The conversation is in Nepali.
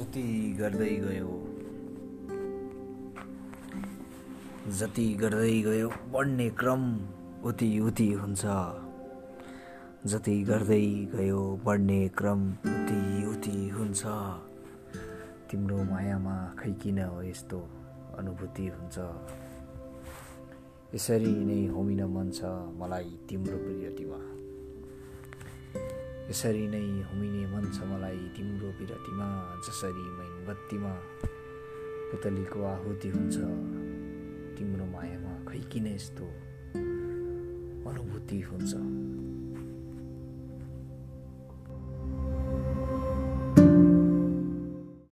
जति गर्दै गयो जति गर्दै गयो बढ्ने क्रम उति उति हुन्छ। जति गर्दै गयो बढ्ने क्रम उति उति हुन्छ। तिम्रो मायामा खै किन हो यस्तो अनुभूति हुन्छ? यसरी नै होमिन मन छ मलाई तिम्रो प्रियतिमा यसरी नै हुमिने मन छ मलाई तिम्रो विरतिमा जसरी मैनबत्तीमा पुतलीको आहुति हुन्छ। तिम्रो मायामा खै किन यस्तो अनुभूति हुन्छ।